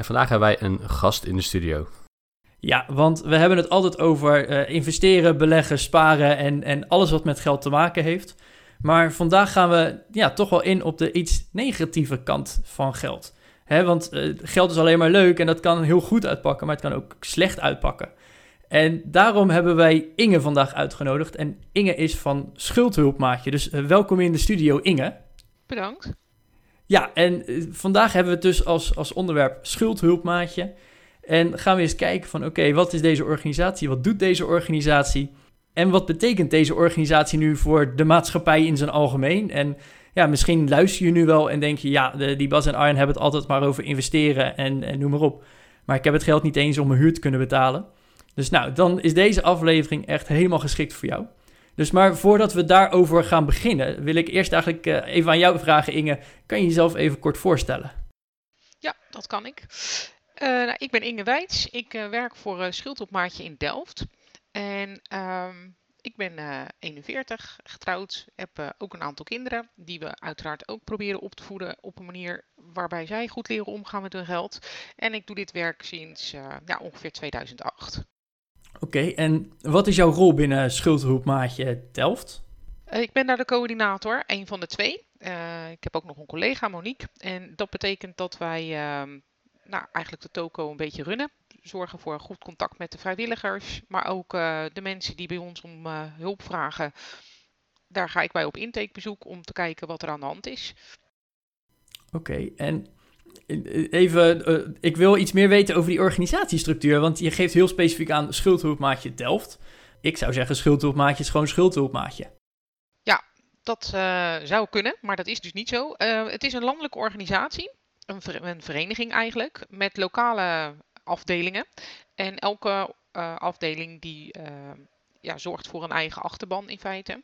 En vandaag hebben wij een gast in de studio. Ja, want we hebben het altijd over eh, investeren, beleggen, sparen en, en alles wat met geld te maken heeft. Maar vandaag gaan we ja, toch wel in op de iets negatieve kant van geld. Hè, want eh, geld is alleen maar leuk en dat kan heel goed uitpakken, maar het kan ook slecht uitpakken. En daarom hebben wij Inge vandaag uitgenodigd. En Inge is van Schuldhulpmaatje. Dus eh, welkom in de studio, Inge. Bedankt. Ja, en eh, vandaag hebben we het dus als, als onderwerp schuldhulpmaatje. En gaan we eens kijken van, oké, wat is deze organisatie? Wat doet deze organisatie? En wat betekent deze organisatie nu voor de maatschappij in zijn algemeen? En ja, misschien luister je nu wel en denk je, ja, die Bas en Arjen hebben het altijd maar over investeren en, en noem maar op. Maar ik heb het geld niet eens om mijn huur te kunnen betalen. Dus nou, dan is deze aflevering echt helemaal geschikt voor jou. Dus maar voordat we daarover gaan beginnen, wil ik eerst eigenlijk eh, even aan jou vragen, Inge. Kan je jezelf even kort voorstellen? Ja, dat kan ik. Eh, nou, ik ben Inge Wijts. Ik eh, werk voor uh, in Delft. En ehm, ik ben eh, 41, getrouwd, heb ook een aantal kinderen. Die we uiteraard ook proberen op te voeden op een manier waarbij zij goed leren omgaan met hun geld. En ik doe dit werk sinds ja, ongeveer 2008. Oké, en wat is jouw rol binnen Schuldhulpmaatje Delft? Eh, ik ben daar de coördinator, een van de twee. Eh, ik heb ook nog een collega, Monique. En dat betekent dat wij ehm, nou, eigenlijk de toko een beetje runnen. Zorgen voor een goed contact met de vrijwilligers, maar ook eh, de mensen die bij ons om hulp vragen. Daar ga ik bij op intakebezoek om te kijken wat er aan de hand is. Oké, en even, eh, ik wil iets meer weten over die organisatiestructuur, want je geeft heel specifiek aan Schuldhulpmaatje Delft. Ik zou zeggen, Schuldhulpmaatje is gewoon Schuldhulpmaatje. Dat eh, zou kunnen, maar dat is dus niet zo. Eh, het is een landelijke organisatie, een, een vereniging eigenlijk, met lokale afdelingen. En elke afdeling die ja, zorgt voor een eigen achterban in feite.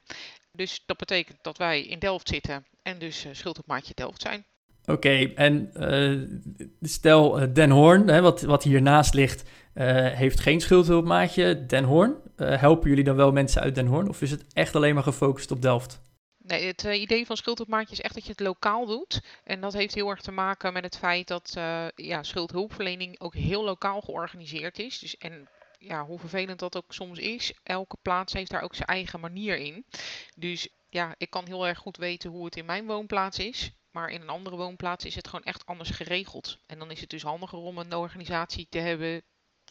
Dus dat betekent dat wij in Delft zitten en dus Schuldhulpmaatje Delft zijn. Oké, en eh, stel eh, Den Hoorn, wat, wat hiernaast ligt, eh, heeft geen Schuldhulpmaatje Den Hoorn. Helpen jullie dan wel mensen uit Den Hoorn of is het echt alleen maar gefocust op Delft? Nee, het idee van schuldhulpmaatje is echt dat je het lokaal doet. En dat heeft heel erg te maken met het feit dat ja, schuldhulpverlening ook heel lokaal georganiseerd is. Dus, en ja, hoe vervelend dat ook soms is, elke plaats heeft daar ook zijn eigen manier in. Dus ja, ik kan heel erg goed weten hoe het in mijn woonplaats is. Maar in een andere woonplaats is het gewoon echt anders geregeld. En dan is het dus handiger om een organisatie te hebben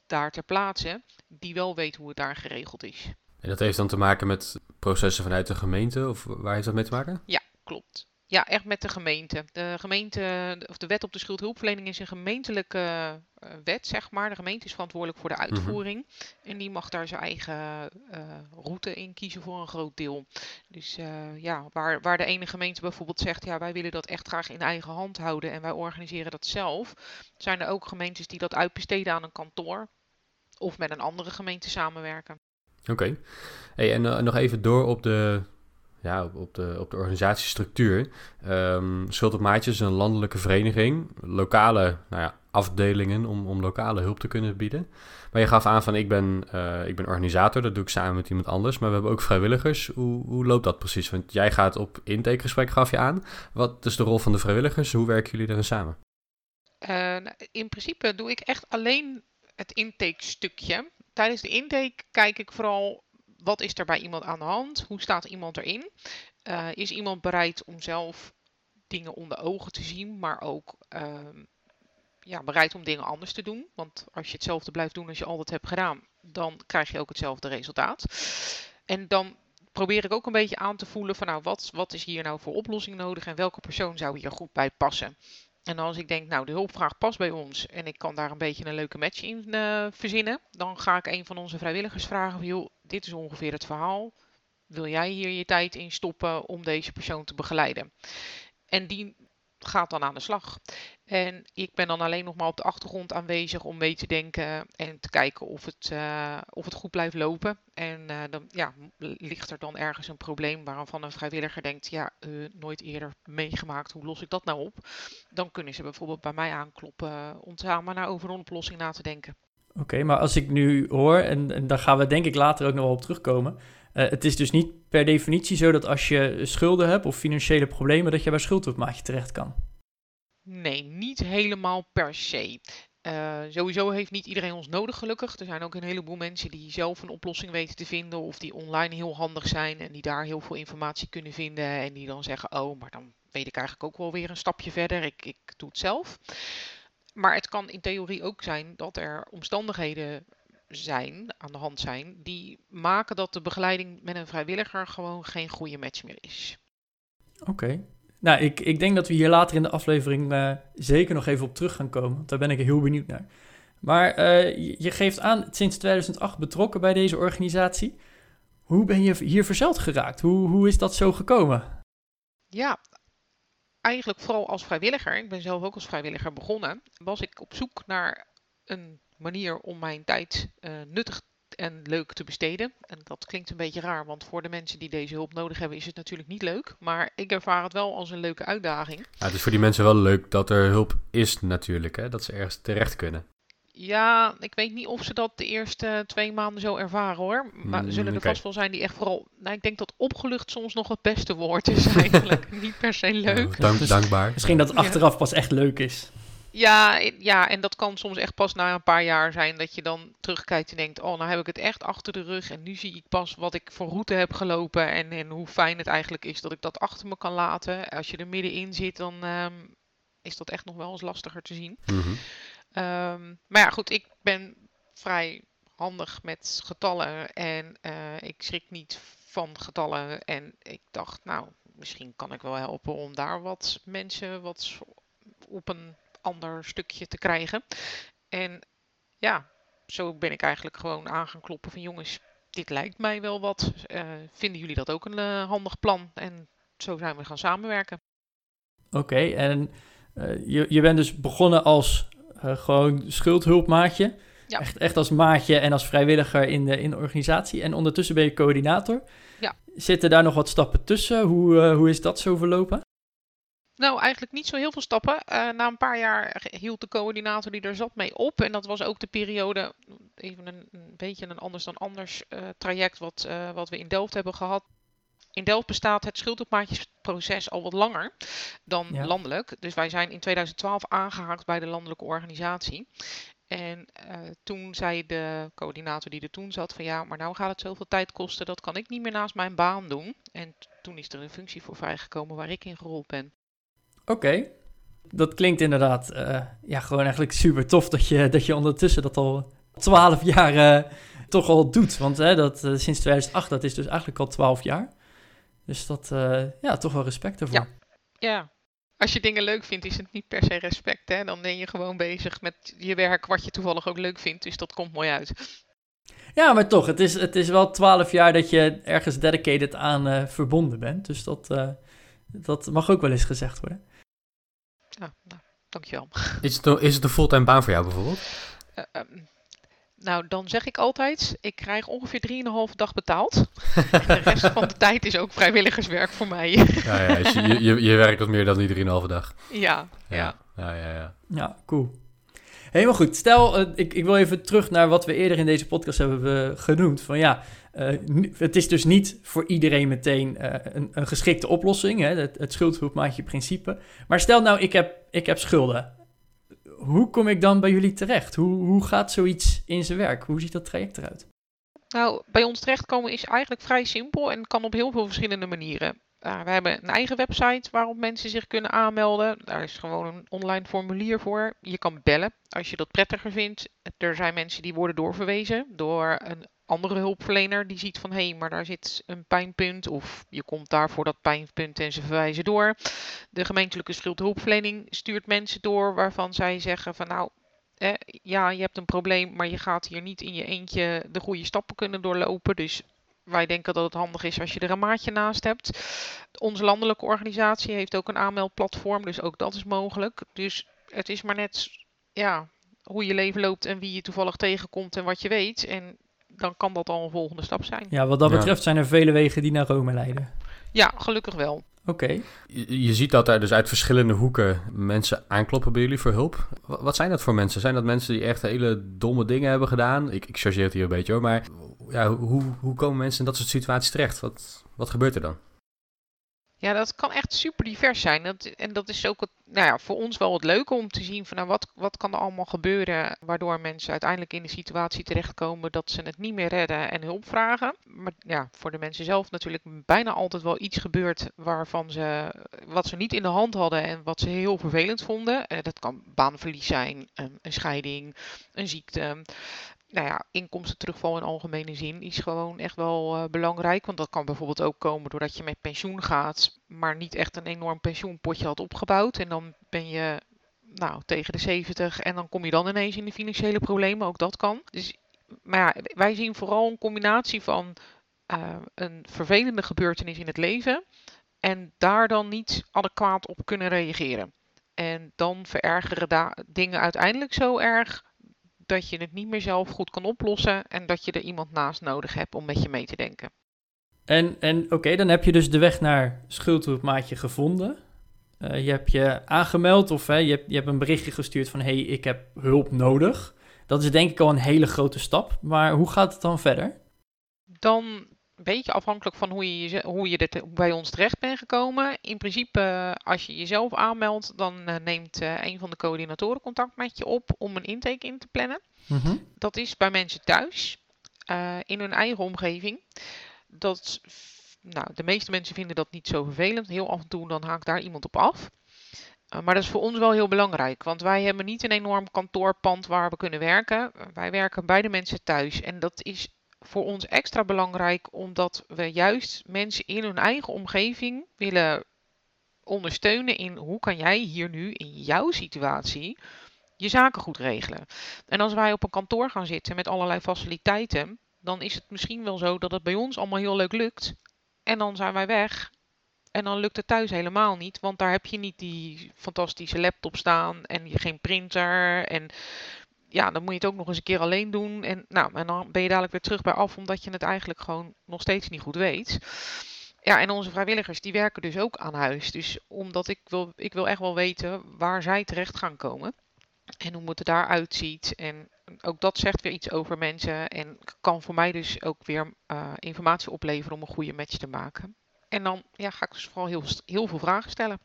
daar ter plaatse die wel weet hoe het daar geregeld is. En dat heeft dan te maken met processen vanuit de gemeente, of waar heeft dat mee te maken? Ja, klopt. Ja, echt met de gemeente. De gemeente, of de wet op de schuldhulpverlening is een gemeentelijke eh, wet, zeg maar. De gemeente is verantwoordelijk voor de uitvoering. En die mag daar zijn eigen eh, route in kiezen voor een groot deel. Dus eh, ja, waar, waar de ene gemeente bijvoorbeeld zegt, ja, wij willen dat echt graag in eigen hand houden en wij organiseren dat zelf, zijn er ook gemeentes die dat uitbesteden aan een kantoor of met een andere gemeente samenwerken. Oké. Hey, en nog even door op de, ja, op, de, op de organisatiestructuur. Schuld op Maatjes is een landelijke vereniging, lokale nou ja, afdelingen om, om lokale hulp te kunnen bieden. Maar je gaf aan van ik ben, eh, ik ben organisator, dat doe ik samen met iemand anders. Maar we hebben ook vrijwilligers. Hoe, hoe loopt dat precies? Want jij gaat op intakegesprek, gaf je aan. Wat is de rol van de vrijwilligers? Hoe werken jullie daarin samen? Eh, nou, in principe doe ik echt alleen het intake-stukje. Tijdens de intake kijk ik vooral wat is er bij iemand aan de hand, hoe staat iemand erin. Eh, is iemand bereid om zelf dingen onder ogen te zien, maar ook ehm, ja, bereid om dingen anders te doen. Want als je hetzelfde blijft doen als je altijd hebt gedaan, dan krijg je ook hetzelfde resultaat. En dan probeer ik ook een beetje aan te voelen van nou, wat, wat is hier nou voor oplossing nodig en welke persoon zou hier goed bij passen. En als ik denk, nou, de hulpvraag past bij ons en ik kan daar een beetje een leuke match in eh, verzinnen, dan ga ik een van onze vrijwilligers vragen van, joh, dit is ongeveer het verhaal. Wil jij hier je tijd in stoppen om deze persoon te begeleiden? En die gaat dan aan de slag. En ik ben dan alleen nog maar op de achtergrond aanwezig om mee te denken en te kijken of het, uh, of het goed blijft lopen. En uh, dan ja, ligt er dan ergens een probleem waarvan een vrijwilliger denkt, ja, uh, nooit eerder meegemaakt, hoe los ik dat nou op? Dan kunnen ze bijvoorbeeld bij mij aankloppen om samen naar over een oplossing na te denken. Oké, maar als ik nu hoor, en, en daar gaan we denk ik later ook nog wel op terugkomen. het is dus niet per definitie zo dat als je schulden hebt of financiële problemen, dat je bij schuldhulpmaatje terecht kan. Nee, niet helemaal per se. Uh, sowieso heeft niet iedereen ons nodig, gelukkig. Er zijn ook een heleboel mensen die zelf een oplossing weten te vinden. Of die online heel handig zijn en die daar heel veel informatie kunnen vinden. En die dan zeggen: Oh, maar dan weet ik eigenlijk ook wel weer een stapje verder. Ik, ik doe het zelf. Maar het kan in theorie ook zijn dat er omstandigheden zijn, aan de hand zijn, die maken dat de begeleiding met een vrijwilliger gewoon geen goede match meer is. Oké. Nou, ik, ik denk dat we hier later in de aflevering uh, zeker nog even op terug gaan komen. Want daar ben ik heel benieuwd naar. Maar uh, je geeft aan sinds 2008 betrokken bij deze organisatie. Hoe ben je hier verzeld geraakt? Hoe, hoe is dat zo gekomen? Ja, eigenlijk vooral als vrijwilliger. Ik ben zelf ook als vrijwilliger begonnen. Was ik op zoek naar een manier om mijn tijd uh, nuttig en leuk te besteden. En dat klinkt een beetje raar, want voor de mensen die deze hulp nodig hebben is het natuurlijk niet leuk. Maar ik ervaar het wel als een leuke uitdaging. Ja, het is voor die mensen wel leuk dat er hulp is natuurlijk, hè? dat ze ergens terecht kunnen. Ja, ik weet niet of ze dat de eerste twee maanden zo ervaren hoor. Maar mm, zullen er vast wel zijn die echt vooral. Nou, ik denk dat opgelucht soms nog het beste woord is eigenlijk. niet per se leuk. dank, dus dankbaar. Misschien dat het achteraf pas echt leuk is. Ja, ja, en dat kan soms echt pas na een paar jaar zijn dat je dan terugkijkt en denkt: Oh, nou heb ik het echt achter de rug. En nu zie ik pas wat ik voor route heb gelopen. En, en hoe fijn het eigenlijk is dat ik dat achter me kan laten. Als je er middenin zit, dan um, is dat echt nog wel eens lastiger te zien. Mm -hmm. Um, maar ja, goed, ik ben vrij handig met getallen. En uh, ik schrik niet van getallen. En ik dacht, nou, misschien kan ik wel helpen om daar wat mensen wat op een ander stukje te krijgen. En ja, zo ben ik eigenlijk gewoon aan gaan kloppen van jongens, dit lijkt mij wel wat. Uh, vinden jullie dat ook een uh, handig plan? En zo zijn we gaan samenwerken. Oké, en je, je bent dus begonnen als gewoon schuldhulpmaatje. Ja. Echt, echt als maatje en als vrijwilliger in de, in de organisatie. En ondertussen ben je coördinator. Ja. Zitten daar nog wat stappen tussen? Hoe, hoe is dat zo verlopen? Nou, eigenlijk niet zo heel veel stappen. Uh, na een paar jaar hield de coördinator die er zat mee op. En dat was ook de periode, even een, een beetje een anders dan anders uh, traject wat, uh, wat we in Delft hebben gehad. In Delft bestaat het schuldopmaatjesproces al wat langer dan ja. landelijk. Dus wij zijn in 2012 aangehaakt bij de landelijke organisatie. En toen zei de coördinator die er toen zat van ja, maar nou gaat het zoveel tijd kosten, dat kan ik niet meer naast mijn baan doen. En toen is er een functie voor vrijgekomen waar ik in gerold ben. Oké. Okay. Dat klinkt inderdaad uh, ja, gewoon eigenlijk super tof dat je, dat je ondertussen dat al 12 jaar uh, toch al doet. Want uh, dat, sinds 2008, dat is dus eigenlijk al 12 jaar. Dus dat, ja, toch wel respect ervoor. Ja. ja, als je dingen leuk vindt, is het niet per se respect. Hè? Dan ben je gewoon bezig met je werk wat je toevallig ook leuk vindt. Dus dat komt mooi uit. Ja, maar toch, het is, het is wel 12 jaar dat je ergens dedicated aan verbonden bent. Dus dat, dat mag ook wel eens gezegd worden. Ja, nou, dankjewel. Is het, een, is het een fulltime baan voor jou bijvoorbeeld? Uh, um, nou, dan zeg ik altijd, ik krijg ongeveer 3,5 dag betaald. en de rest van de tijd is ook vrijwilligerswerk voor mij. ja, ja dus je, je, je werkt wat meer dan die 3,5 dag. Ja, ja. Ja, ja, ja. Ja, cool. Helemaal goed. Stel, uh, ik, ik wil even terug naar wat we eerder in deze podcast hebben uh, genoemd. Van ja, uh, het is dus niet voor iedereen meteen uh, een, een, geschikte oplossing, hè, het, het schuldhulpmaatje principe. Maar stel nou, ik heb, ik heb schulden. Hoe kom ik dan bij jullie terecht? Hoe, hoe gaat zoiets in zijn werk? Hoe ziet dat traject eruit? Nou, bij ons terechtkomen is eigenlijk vrij simpel en kan op heel veel verschillende manieren. We hebben een eigen website waarop mensen zich kunnen aanmelden. Daar is gewoon een online formulier voor. Je kan bellen als je dat prettiger vindt. Er zijn mensen die worden doorverwezen door een andere hulpverlener die ziet van hé, hey, maar daar zit een pijnpunt of je komt daar voor dat pijnpunt en ze verwijzen door. De gemeentelijke schuldhulpverlening stuurt mensen door waarvan zij zeggen van nou, ja, je hebt een probleem, maar je gaat hier niet in je eentje de goede stappen kunnen doorlopen. Dus wij denken dat het handig is als je er een maatje naast hebt. Onze landelijke organisatie heeft ook een aanmeldplatform, dus ook dat is mogelijk. Dus het is maar net ja, hoe je leven loopt en wie je toevallig tegenkomt en wat je weet. En dan kan dat al een volgende stap zijn. Ja, wat dat Ja. betreft zijn er vele wegen die naar Rome leiden. Ja, gelukkig wel. Oké. Je, je ziet dat er dus uit verschillende hoeken mensen aankloppen bij jullie voor hulp. Wa- Wat zijn dat voor mensen? Zijn dat mensen die echt hele domme dingen hebben gedaan? Ik, ik chargeer het hier een beetje hoor, maar ja, hoe, hoe komen mensen in dat soort situaties terecht? Wat, wat gebeurt er dan? Ja, dat kan echt super divers zijn. Dat, en dat is ook nou ja, voor ons wel het leuke om te zien van nou, wat, wat kan er allemaal gebeuren waardoor mensen uiteindelijk in de situatie terechtkomen dat ze het niet meer redden en hulp vragen. Maar ja, voor de mensen zelf natuurlijk bijna altijd wel iets gebeurt waarvan ze wat ze niet in de hand hadden en wat ze heel vervelend vonden. Eh, dat kan baanverlies zijn, een scheiding, een ziekte nou ja, inkomstenterugval in algemene zin is gewoon echt wel eh, belangrijk. Want dat kan bijvoorbeeld ook komen doordat je met pensioen gaat, maar niet echt een enorm pensioenpotje had opgebouwd. En dan ben je nou, tegen de 70 en dan kom je dan ineens in de financiële problemen. Ook dat kan. Dus, maar ja, wij zien vooral een combinatie van eh, een vervelende gebeurtenis in het leven en daar dan niet adequaat op kunnen reageren. En dan verergeren dingen uiteindelijk zo erg dat je het niet meer zelf goed kan oplossen en dat je er iemand naast nodig hebt om met je mee te denken. En, en oké, dan heb je dus de weg naar schuldhulpmaatje gevonden. Eh, je hebt je aangemeld of hè, je, hebt, je hebt een berichtje gestuurd van... hé, hey, ik heb hulp nodig. Dat is denk ik al een hele grote stap. Maar hoe gaat het dan verder? Dan een beetje afhankelijk van hoe je, hoe je er te- bij ons terecht bent gekomen. In principe, eh, als je jezelf aanmeldt, dan eh, neemt eh, een van de coördinatoren contact met je op om een intake in te plannen. Mhm. Dat is bij mensen thuis, in hun eigen omgeving. Dat, nou, de meeste mensen vinden dat niet zo vervelend. Heel af en toe dan haakt daar iemand op af. Maar dat is voor ons wel heel belangrijk, want wij hebben niet een enorm kantoorpand waar we kunnen werken. Wij werken bij de mensen thuis en dat is voor ons extra belangrijk omdat we juist mensen in hun eigen omgeving willen ondersteunen in hoe kan jij hier nu in jouw situatie je zaken goed regelen. En als wij op een kantoor gaan zitten met allerlei faciliteiten, dan is het misschien wel zo dat het bij ons allemaal heel leuk lukt. En dan zijn wij weg. En dan lukt het thuis helemaal niet, want daar heb je niet die fantastische laptop staan en geen printer. En ja, dan moet je het ook nog eens een keer alleen doen. En, nou, en dan ben je dadelijk weer terug bij af, omdat je het eigenlijk gewoon nog steeds niet goed weet. Ja, en onze vrijwilligers die werken dus ook aan huis. Dus omdat ik wil, ik wil echt wel weten waar zij terecht gaan komen. En hoe het er daaruit ziet. En ook dat zegt weer iets over mensen. En kan voor mij dus ook weer eh, informatie opleveren om een goede match te maken. En dan ja, ga ik dus vooral heel, heel veel vragen stellen.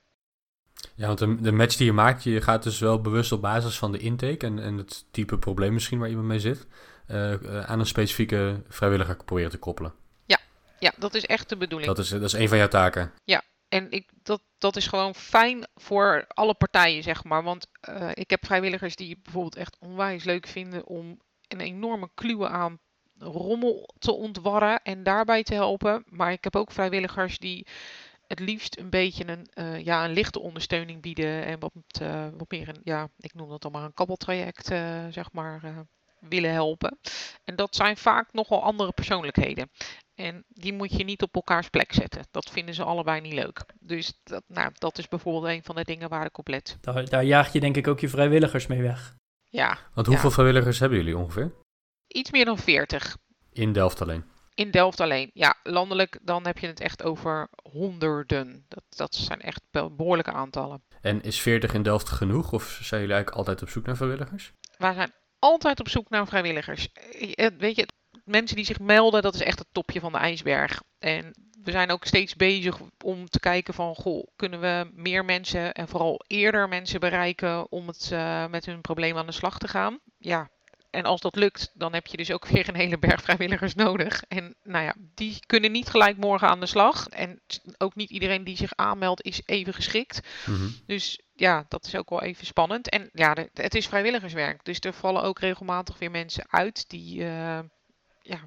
Ja, want de, de match die je maakt, je gaat dus wel bewust op basis van de intake en, en het type probleem misschien waar iemand mee zit, eh, eh, aan een specifieke vrijwilliger proberen te koppelen. Ja, dat is echt de bedoeling. Dat is, dat is een van jouw taken. En ik, dat, dat is gewoon fijn voor alle partijen, zeg maar. Want eh, ik heb vrijwilligers die bijvoorbeeld echt onwijs leuk vinden om een enorme kluwe aan rommel te ontwarren en daarbij te helpen. Maar ik heb ook vrijwilligers die het liefst een beetje een, eh, ja, een lichte ondersteuning bieden en wat, eh, wat meer een, ja, ik noem dat dan maar een kabbeltraject, eh, zeg maar, eh, willen helpen. En dat zijn vaak nogal andere persoonlijkheden. En die moet je niet op elkaars plek zetten. Dat vinden ze allebei niet leuk. Dus dat, nou, dat is bijvoorbeeld een van de dingen waar ik op let. Daar, daar jaag je denk ik ook je vrijwilligers mee weg. Ja, Want Ja. hoeveel vrijwilligers hebben jullie ongeveer? iets meer dan 40. In Delft alleen. In Delft alleen. Ja, landelijk dan heb je het echt over honderden. Dat, dat zijn echt be- behoorlijke aantallen. En is 40 in Delft genoeg? Of zijn jullie eigenlijk altijd op zoek naar vrijwilligers? Wij zijn altijd op zoek naar vrijwilligers. Eh, eh, Weet je, mensen die zich melden, dat is echt het topje van de ijsberg. En we zijn ook steeds bezig om te kijken van, goh, kunnen we meer mensen en vooral eerder mensen bereiken om het eh, met hun probleem aan de slag te gaan? Ja, en als dat lukt, dan heb je dus ook weer een hele berg vrijwilligers nodig. En nou ja, die kunnen niet gelijk morgen aan de slag. En ook niet iedereen die zich aanmeldt is even geschikt. Mhm. Dus ja, dat is ook wel even spannend. En ja, het is vrijwilligerswerk. Dus er vallen ook regelmatig weer mensen uit die, eh, ja,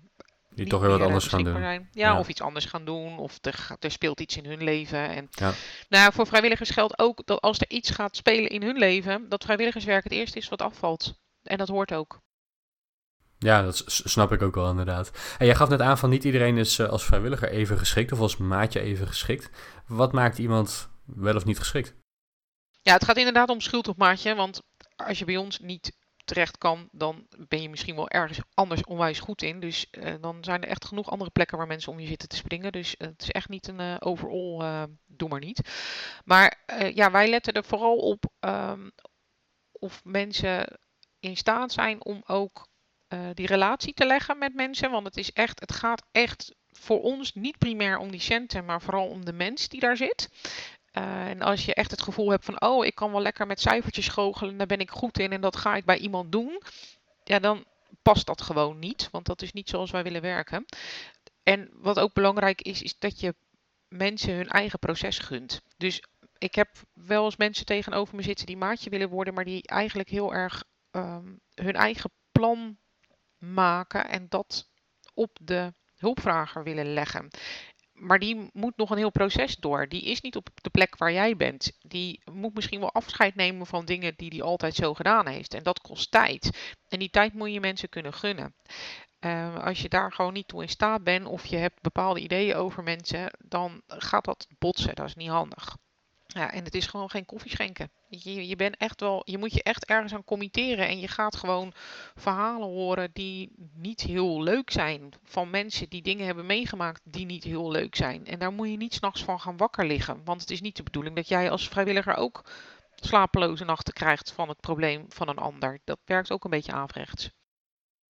Die toch weer wat anders gaan doen. Ja, Ja. of iets anders gaan doen. Of er, er speelt iets in hun leven. En Ja. nou, voor vrijwilligers geldt ook dat als er iets gaat spelen in hun leven, dat vrijwilligerswerk het eerste is wat afvalt. En dat hoort ook. Ja, dat snap ik ook wel inderdaad. En jij gaf net aan van niet iedereen is eh, als vrijwilliger even geschikt of als maatje even geschikt. Wat maakt iemand wel of niet geschikt? Ja, het gaat inderdaad om schuld op maatje. Want als je bij ons niet terecht kan, dan ben je misschien wel ergens anders onwijs goed in. Dus uh, dan zijn er echt genoeg andere plekken waar mensen om je zitten te springen. Dus uh, het is echt niet een uh, overall, doe maar niet. Maar ja, wij letten er vooral op um, of mensen in staat zijn om ook die relatie te leggen met mensen. Want het is echt, het gaat echt voor ons niet primair om die centen, maar vooral om de mens die daar zit. Uh, en als je echt het gevoel hebt van, oh, ik kan wel lekker met cijfertjes goochelen, daar ben ik goed in en dat ga ik bij iemand doen, ja, dan past dat gewoon niet, want dat is niet zoals wij willen werken. En wat ook belangrijk is, is dat je mensen hun eigen proces gunt. Dus ik heb wel eens mensen tegenover me zitten die maatje willen worden, maar die eigenlijk heel erg um, hun eigen plan maken en dat op de hulpvrager willen leggen maar die moet nog een heel proces door. Die is niet op de plek waar jij bent. Die moet misschien wel afscheid nemen van dingen die hij altijd zo gedaan heeft. En dat kost tijd. En die tijd moet je mensen kunnen gunnen. Uh, als je daar gewoon niet toe in staat bent of je hebt bepaalde ideeën over mensen, dan gaat dat botsen. Dat is niet handig. Ja, en het is gewoon geen koffie schenken. Je, je, bent echt wel, je moet je echt ergens aan committeren. En je gaat gewoon verhalen horen die niet heel leuk zijn. Van mensen die dingen hebben meegemaakt die niet heel leuk zijn. En daar moet je niet s'nachts van gaan wakker liggen. Want het is niet de bedoeling dat jij als vrijwilliger ook slapeloze nachten krijgt van het probleem van een ander. Dat werkt ook een beetje averechts.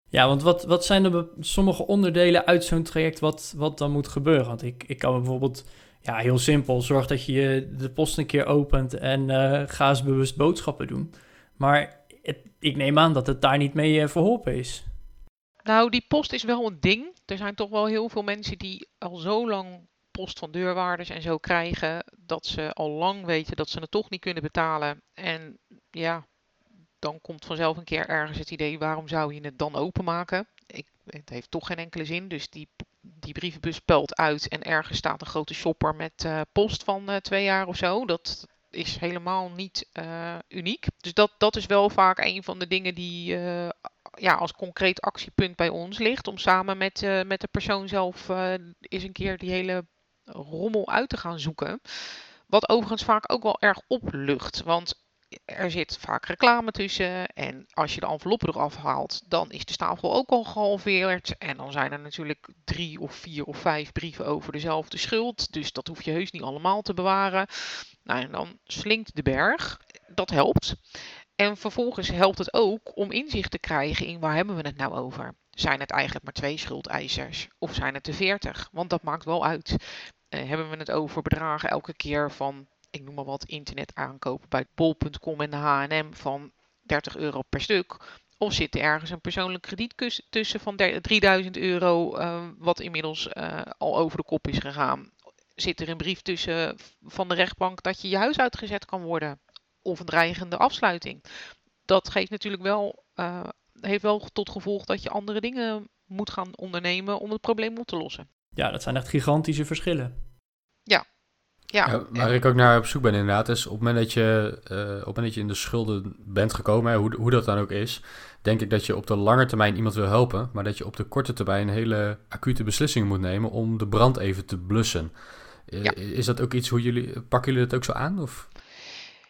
Ja, want wat, wat zijn er sommige onderdelen uit zo'n traject wat, wat dan moet gebeuren? Want ik, ik kan bijvoorbeeld ja, heel simpel. Zorg dat je de post een keer opent en uh, ga eens bewust boodschappen doen. Maar ik neem aan dat het daar niet mee uh, verholpen is. Nou, die post is wel een ding. Er zijn toch wel heel veel mensen die al zo lang post van deurwaarders en zo krijgen, dat ze al lang weten dat ze het toch niet kunnen betalen. En ja, dan komt vanzelf een keer ergens het idee, waarom zou je het dan openmaken? Het heeft toch geen enkele zin, dus die die brievenbus pelt uit en ergens staat een grote shopper met uh, post van uh, twee jaar of zo. Dat is helemaal niet uh, uniek. Dus dat, dat is wel vaak een van de dingen die ja, als concreet actiepunt bij ons ligt. Om samen met, met de persoon zelf eens een keer die hele rommel uit te gaan zoeken. Wat overigens vaak ook wel erg oplucht. Want er zit vaak reclame tussen. En als je de enveloppen eraf haalt, dan is de stapel ook al gehalveerd. En dan zijn er natuurlijk drie of vier of vijf brieven over dezelfde schuld. Dus dat hoef je heus niet allemaal te bewaren. Nou, en dan slinkt de berg. Dat helpt. En vervolgens helpt het ook om inzicht te krijgen in waar hebben we het nou over. Zijn het eigenlijk maar twee schuldeisers of zijn het er veertig? Want dat maakt wel uit. Uh, hebben we het over bedragen elke keer van ik noem maar wat, internet aankopen bij bol.com en de H&M van 30 euro per stuk. Of zit er ergens een persoonlijk krediet tussen van 3000 euro, uh, wat inmiddels uh, al over de kop is gegaan. Zit er een brief tussen van de rechtbank dat je je huis uitgezet kan worden? Of een dreigende afsluiting? Dat geeft natuurlijk wel, uh, heeft wel tot gevolg dat je andere dingen moet gaan ondernemen om het probleem op te lossen. Ja, dat zijn echt gigantische verschillen. Ja, ja, waar ik ook naar op zoek ben inderdaad, is op het moment dat je, uh, op het moment dat je in de schulden bent gekomen, hè, hoe, hoe dat dan ook is, denk ik dat je op de lange termijn iemand wil helpen, maar dat je op de korte termijn een hele acute beslissing moet nemen om de brand even te blussen. Eh, is dat ook iets hoe jullie, pakken jullie dat ook zo aan? Of?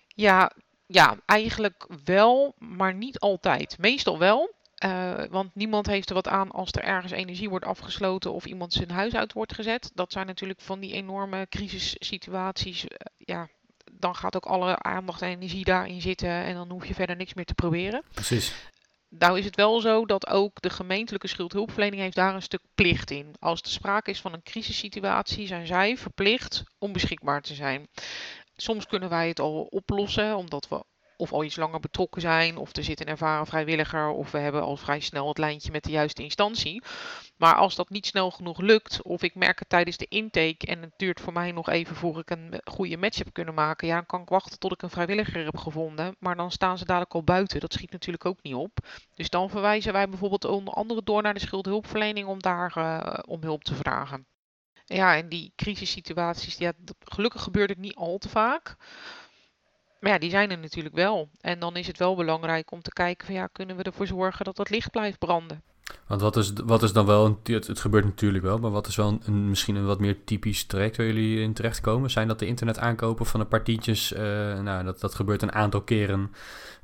Ja, ja, eigenlijk wel, maar niet altijd. Meestal wel. Uh, want niemand heeft er wat aan als er ergens energie wordt afgesloten of iemand zijn huis uit wordt gezet. Dat zijn natuurlijk van die enorme crisissituaties. Uh, ja, dan gaat ook alle aandacht en energie daarin zitten en dan hoef je verder niks meer te proberen. Precies. Nou is het wel zo dat ook de gemeentelijke schuldhulpverlening heeft daar een stuk plicht in. Als er sprake is van een crisissituatie, zijn zij verplicht om beschikbaar te zijn. Soms kunnen wij het al oplossen, omdat we of al iets langer betrokken zijn, of er zit een ervaren vrijwilliger, of we hebben al vrij snel het lijntje met de juiste instantie. Maar als dat niet snel genoeg lukt, of ik merk het tijdens de intake en het duurt voor mij nog even voor ik een goede match heb kunnen maken, ja, dan kan ik wachten tot ik een vrijwilliger heb gevonden. Maar dan staan ze dadelijk al buiten. Dat schiet natuurlijk ook niet op. Dus dan verwijzen wij bijvoorbeeld onder andere door naar de schuldhulpverlening om daar uh, om hulp te vragen. Ja, en die crisissituaties, ja, gelukkig gebeurt het niet al te vaak. Maar ja, die zijn er natuurlijk wel. En dan is het wel belangrijk om te kijken van ja, kunnen we ervoor zorgen dat dat licht blijft branden. Want wat is, wat is dan wel, het, gebeurt natuurlijk wel, maar wat is wel een, misschien een wat meer typisch traject waar jullie in terechtkomen? Zijn dat de internet aankopen van een paar tientjes? Eh, nou, dat, dat gebeurt een aantal keren.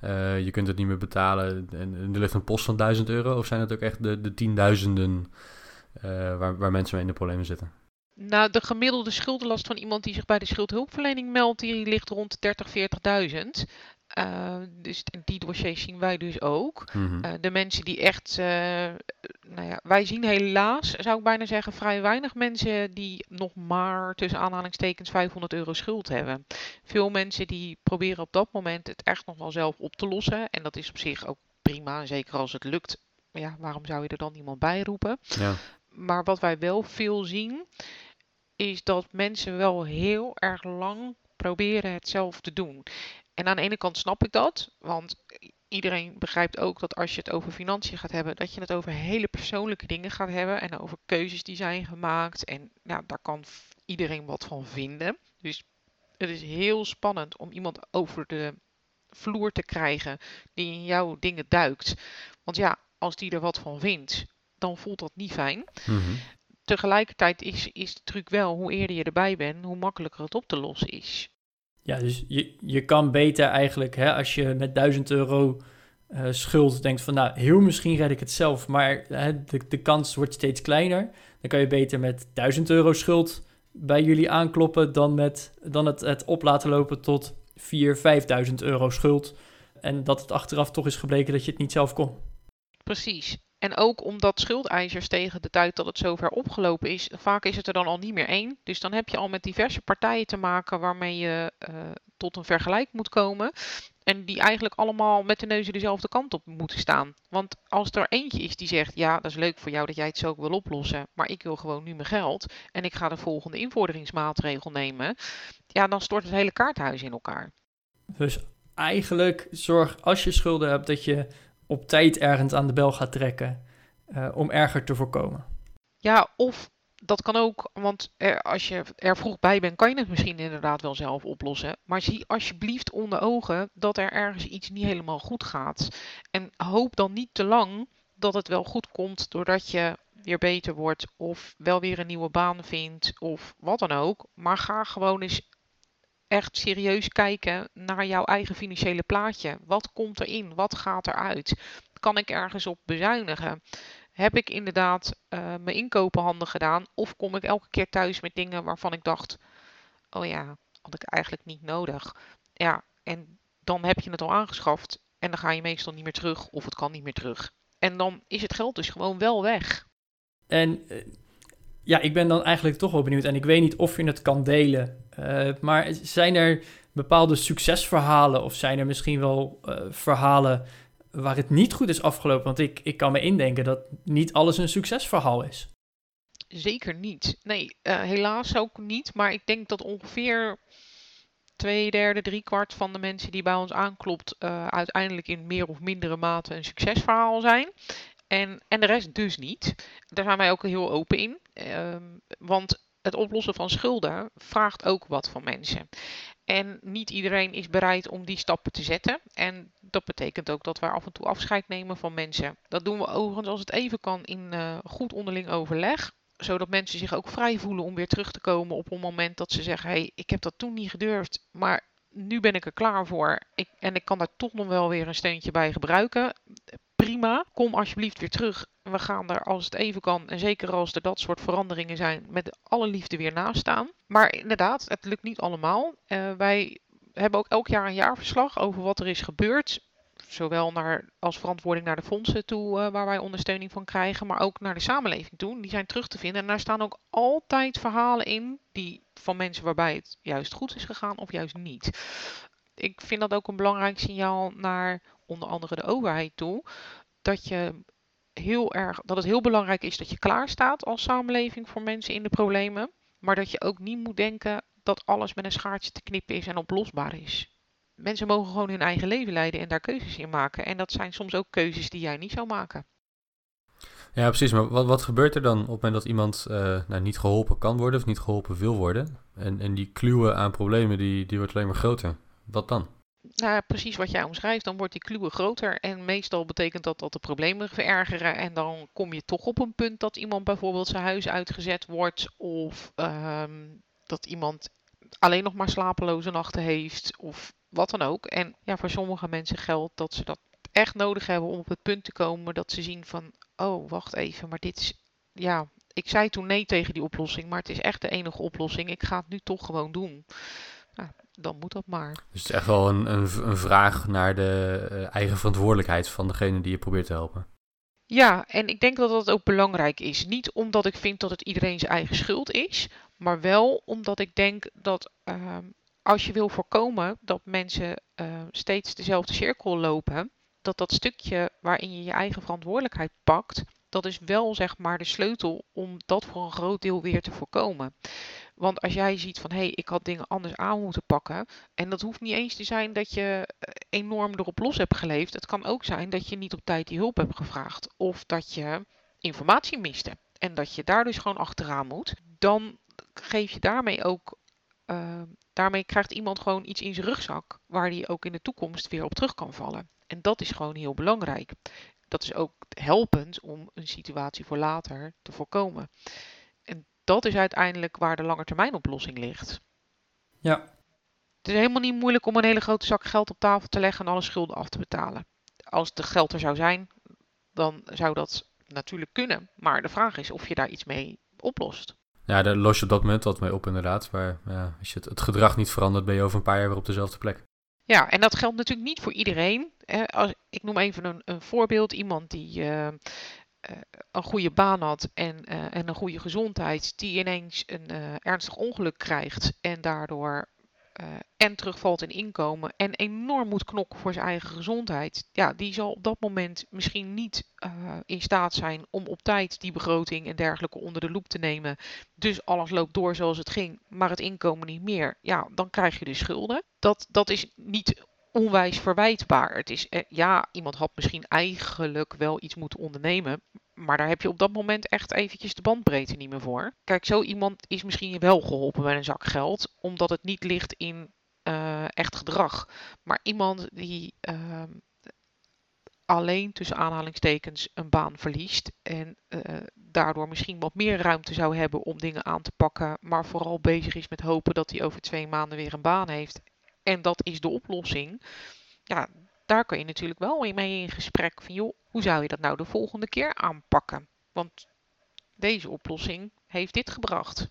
Uh, je kunt het niet meer betalen en, er ligt een post van 1000 euro. Of zijn het ook echt de, de tienduizenden uh, waar, waar mensen mee in de problemen zitten? Nou, de gemiddelde schuldenlast van iemand die zich bij de schuldhulpverlening meldt, die ligt rond 30, 40.000. Uh, dus die dossiers zien wij dus ook. Mm -hmm. uh, de mensen die echt, uh, nou ja, wij zien helaas, zou ik bijna zeggen, vrij weinig mensen die nog maar tussen aanhalingstekens 500 euro schuld hebben. Veel mensen die proberen op dat moment het echt nog wel zelf op te lossen. En dat is op zich ook prima, zeker als het lukt. Ja, waarom zou je er dan iemand bij roepen? Ja. Maar wat wij wel veel zien, is dat mensen wel heel erg lang proberen het zelf te doen. En aan de ene kant snap ik dat, want iedereen begrijpt ook dat als je het over financiën gaat hebben, dat je het over hele persoonlijke dingen gaat hebben en over keuzes die zijn gemaakt. En ja, daar kan iedereen wat van vinden. Dus het is heel spannend om iemand over de vloer te krijgen die in jouw dingen duikt. Want ja, als die er wat van vindt, dan voelt dat niet fijn. Mm-hmm. Tegelijkertijd is, is de truc wel, hoe eerder je erbij bent, hoe makkelijker het op te lossen is. Ja, dus je, je kan beter eigenlijk, hè, als je met 1000 euro uh, schuld denkt van, nou, heel misschien red ik het zelf, maar hè, de, de kans wordt steeds kleiner. Dan kan je beter met 1000 euro schuld bij jullie aankloppen dan, met, dan het, het op laten lopen tot 4.000, 5.000 euro schuld. En dat het achteraf toch is gebleken dat je het niet zelf kon. Precies. En ook omdat schuldeisers tegen de tijd dat het zover opgelopen is, vaak is het er dan al niet meer één. Dus dan heb je al met diverse partijen te maken waarmee je uh, tot een vergelijk moet komen. En die eigenlijk allemaal met de neuzen dezelfde kant op moeten staan. Want als er eentje is die zegt, ja, dat is leuk voor jou dat jij het zo wil oplossen, maar ik wil gewoon nu mijn geld en ik ga de volgende invorderingsmaatregel nemen, ja, dan stort het hele kaarthuis in elkaar. Dus eigenlijk zorg als je schulden hebt dat je op tijd ergens aan de bel gaat trekken uh, om erger te voorkomen. Ja, of dat kan ook, want er, als je er vroeg bij bent, kan je het misschien inderdaad wel zelf oplossen. Maar zie alsjeblieft onder ogen dat er ergens iets niet helemaal goed gaat. En hoop dan niet te lang dat het wel goed komt doordat je weer beter wordt of wel weer een nieuwe baan vindt of wat dan ook. Maar ga gewoon eens echt serieus kijken naar jouw eigen financiële plaatje. Wat komt erin? Wat gaat eruit? Kan ik ergens op bezuinigen? Heb ik inderdaad uh, mijn inkopen handig gedaan? Of kom ik elke keer thuis met dingen waarvan ik dacht: oh ja, had ik eigenlijk niet nodig. Ja, en dan heb je het al aangeschaft en dan ga je meestal niet meer terug of het kan niet meer terug. En dan is het geld dus gewoon wel weg. En ja, ik ben dan eigenlijk toch wel benieuwd en ik weet niet of je het kan delen. Uh, maar zijn er bepaalde succesverhalen of zijn er misschien wel uh, verhalen waar het niet goed is afgelopen? Want ik, ik kan me indenken dat niet alles een succesverhaal is. Zeker niet. Nee, uh, helaas ook niet. Maar ik denk dat ongeveer twee derde, drie kwart van de mensen die bij ons aanklopt, uiteindelijk in meer of mindere mate een succesverhaal zijn. En, en de rest dus niet. Daar zijn wij ook heel open in. Um, want het oplossen van schulden vraagt ook wat van mensen. En niet iedereen is bereid om die stappen te zetten. En dat betekent ook dat wij af en toe afscheid nemen van mensen. Dat doen we overigens als het even kan in uh, goed onderling overleg. Zodat mensen zich ook vrij voelen om weer terug te komen op een moment dat ze zeggen: hey, ik heb dat toen niet gedurfd, maar nu ben ik er klaar voor. Ik, en ik kan daar toch nog wel weer een steuntje bij gebruiken prima. Kom alsjeblieft weer terug. We gaan er als het even kan, en zeker als er dat soort veranderingen zijn, met alle liefde weer naast staan. Maar inderdaad, het lukt niet allemaal. Uh, wij hebben ook elk jaar een jaarverslag over wat er is gebeurd. Zowel naar, als verantwoording naar de fondsen toe, uh, waar wij ondersteuning van krijgen, maar ook naar de samenleving toe. Die zijn terug te vinden. En daar staan ook altijd verhalen in die, van mensen waarbij het juist goed is gegaan of juist niet. Ik vind dat ook een belangrijk signaal naar onder andere de overheid toe, dat, je heel erg, dat het heel belangrijk is dat je klaar staat als samenleving voor mensen in de problemen, maar dat je ook niet moet denken dat alles met een schaartje te knippen is en oplosbaar is. Mensen mogen gewoon hun eigen leven leiden en daar keuzes in maken. En dat zijn soms ook keuzes die jij niet zou maken. Ja, precies. Maar wat, wat gebeurt er dan op het moment dat iemand uh, nou, niet geholpen kan worden of niet geholpen wil worden? En, en die kluwen aan problemen, die, die wordt alleen maar groter. Wat dan? Nou, precies wat jij omschrijft, dan wordt die kluwe groter. En meestal betekent dat dat de problemen verergeren. En dan kom je toch op een punt dat iemand bijvoorbeeld zijn huis uitgezet wordt. Of ehm, dat iemand alleen nog maar slapeloze nachten heeft. Of wat dan ook. En ja, voor sommige mensen geldt dat ze dat echt nodig hebben om op het punt te komen dat ze zien van, oh, wacht even, maar dit is, ja, ik zei toen nee tegen die oplossing, maar het is echt de enige oplossing. Ik ga het nu toch gewoon doen. Nou, dan moet dat maar. Dus het is echt wel een, een, een vraag naar de eh, eigen verantwoordelijkheid van degene die je probeert te helpen. Ja, en ik denk dat dat ook belangrijk is. Niet omdat ik vind dat het iedereen zijn eigen schuld is, maar wel omdat ik denk dat ehm, als je wil voorkomen dat mensen uh, steeds dezelfde cirkel lopen, dat dat stukje waarin je je eigen verantwoordelijkheid pakt, dat is wel zeg maar de sleutel om dat voor een groot deel weer te voorkomen. Want als jij ziet van hé, hey, ik had dingen anders aan moeten pakken. En dat hoeft niet eens te zijn dat je eh, enorm erop los hebt geleefd. Het kan ook zijn dat je niet op tijd die hulp hebt gevraagd. Of dat je informatie miste. En dat je daar dus gewoon achteraan moet. Dan geef je daarmee ook. Uh, daarmee krijgt iemand gewoon iets in zijn rugzak. Waar hij ook in de toekomst weer op terug kan vallen. En dat is gewoon heel belangrijk. Dat is ook helpend om een situatie voor later te voorkomen. Dat is uiteindelijk waar de langetermijnoplossing ligt. Ja. Het is helemaal niet moeilijk om een hele grote zak geld op tafel te leggen en alle schulden af te betalen. Als de geld er zou zijn, dan zou dat natuurlijk kunnen. Maar de vraag is of je daar iets mee oplost. Ja, daar los je op dat moment wat mee op inderdaad. Maar ja, als je het, het gedrag niet verandert, ben je over een paar jaar weer op dezelfde plek. Ja, en dat geldt natuurlijk niet voor iedereen. Als, ik noem even een, een voorbeeld. Iemand die uh, een goede baan had en, uh, en een goede gezondheid, die ineens een ernstig ongeluk krijgt en daardoor en terugvalt in inkomen en enorm moet knokken voor zijn eigen gezondheid, ja, die zal op dat moment misschien niet in staat zijn om op tijd die begroting en dergelijke onder de loep te nemen. Dus alles loopt door zoals het ging, maar het inkomen niet meer. Ja, dan krijg je dus schulden. Dat, dat is niet onwijs verwijtbaar. Het is, eh, ja, iemand had misschien eigenlijk wel iets moeten ondernemen, maar daar heb je op dat moment echt eventjes de bandbreedte niet meer voor. Kijk, zo iemand is misschien wel geholpen met een zak geld, omdat het niet ligt in uh, echt gedrag. Maar iemand die uh, alleen tussen aanhalingstekens een baan verliest en uh, daardoor misschien wat meer ruimte zou hebben om dingen aan te pakken, maar vooral bezig is met hopen dat hij over twee maanden weer een baan heeft. En dat is de oplossing. Ja, daar kun je natuurlijk wel mee in gesprek van, joh, hoe zou je dat nou de volgende keer aanpakken? Want deze oplossing heeft dit gebracht.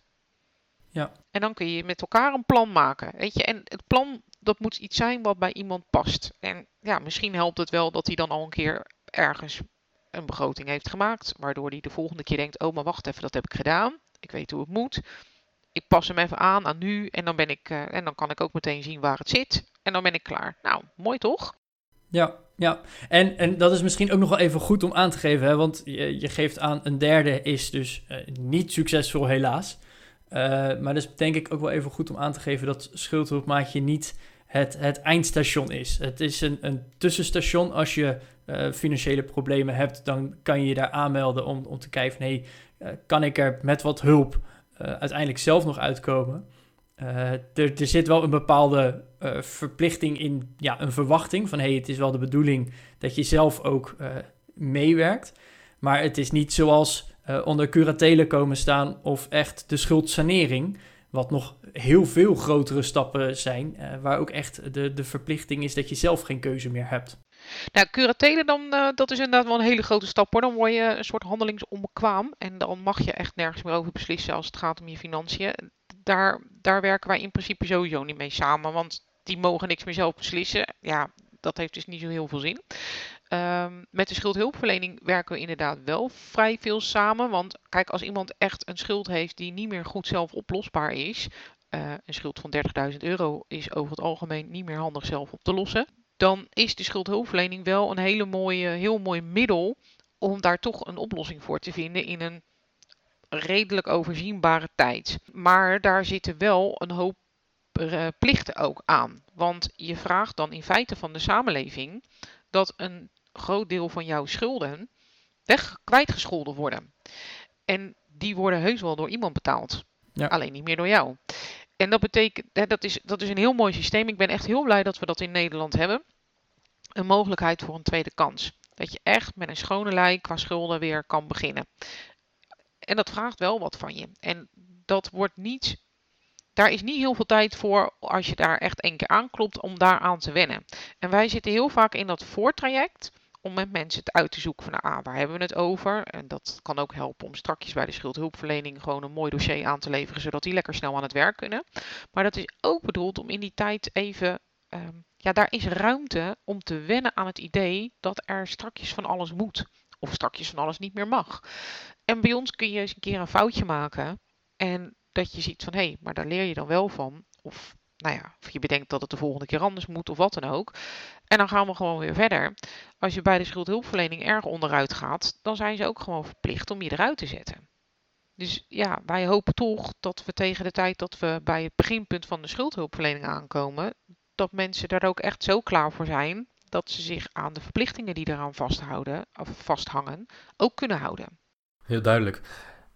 Ja. En dan kun je met elkaar een plan maken. Weet je, en het plan dat moet iets zijn wat bij iemand past. En ja, misschien helpt het wel dat hij dan al een keer ergens een begroting heeft gemaakt, waardoor hij de volgende keer denkt: oh, maar wacht even, dat heb ik gedaan. Ik weet hoe het moet. Ik pas hem even aan aan nu en dan ben ik uh, en dan kan ik ook meteen zien waar het zit en dan ben ik klaar. Nou, mooi toch? Ja, ja. En, en dat is misschien ook nog wel even goed om aan te geven, hè? want je, je geeft aan een derde is dus uh, niet succesvol helaas. Uh, maar dus denk ik ook wel even goed om aan te geven dat schuldhulpmaatje niet het, het eindstation is. Het is een, een tussenstation. Als je financiële problemen hebt, dan kan je je daar aanmelden om, om te kijken van... hey, kan ik er met wat hulp uiteindelijk zelf nog uitkomen? Uh, er, er, zit wel een bepaalde uh, verplichting in, ja, een verwachting van hey, het is wel de bedoeling dat je zelf ook uh, meewerkt. Maar het is niet zoals onder curatelen komen staan of echt de schuldsanering, wat nog heel veel grotere stappen zijn, waar ook echt de, de verplichting is dat je zelf geen keuze meer hebt. Nou, curatelen dan, dat is inderdaad wel een hele grote stap hoor. Dan word je een soort handelingsonbekwaam en dan mag je echt nergens meer over beslissen als het gaat om je financiën daar, daar werken wij in principe sowieso niet mee samen. Want die mogen niks meer zelf beslissen. Ja, dat heeft dus niet zo heel veel zin. Um, met de schuldhulpverlening werken we inderdaad wel vrij veel samen. Want kijk, als iemand echt een schuld heeft die niet meer goed zelf oplosbaar is. Uh, een schuld van 30.000 euro is over het algemeen niet meer handig zelf op te lossen. Dan is de schuldhulpverlening wel een hele mooie, heel mooi middel om daar toch een oplossing voor te vinden in een redelijk overzienbare tijd. Maar daar zitten wel een hoop uh, plichten ook aan. Want je vraagt dan in feite van de samenleving dat een groot deel van jouw schulden weg kwijtgescholden worden. En die worden heus wel door iemand betaald. Ja. Alleen niet meer door jou. En dat betekent, dat, is, dat is een heel mooi systeem. Ik ben echt heel blij dat we dat in Nederland hebben. Een mogelijkheid voor een tweede kans. Dat je echt met een schone lei qua schulden weer kan beginnen. En dat vraagt wel wat van je. En dat wordt niet. Daar is niet heel veel tijd voor als je daar echt één keer aanklopt om daar aan te wennen. En wij zitten heel vaak in dat voortraject om met mensen het uit te zoeken van nou, ah, waar hebben we het over? En dat kan ook helpen om strakjes bij de schuldhulpverlening gewoon een mooi dossier aan te leveren, zodat die lekker snel aan het werk kunnen. Maar dat is ook bedoeld om in die tijd even, ehm, ja, daar is ruimte om te wennen aan het idee dat er strakjes van alles moet. Of strakjes van alles niet meer mag. En bij ons kun je eens een keer een foutje maken. En dat je ziet van hé, hey, maar daar leer je dan wel van. Of nou ja, of je bedenkt dat het de volgende keer anders moet of wat dan ook. En dan gaan we gewoon weer verder. Als je bij de schuldhulpverlening erg onderuit gaat, dan zijn ze ook gewoon verplicht om je eruit te zetten. Dus ja, wij hopen toch dat we tegen de tijd dat we bij het beginpunt van de schuldhulpverlening aankomen, dat mensen daar ook echt zo klaar voor zijn dat ze zich aan de verplichtingen die eraan vasthouden, of vasthangen, ook kunnen houden. Heel duidelijk.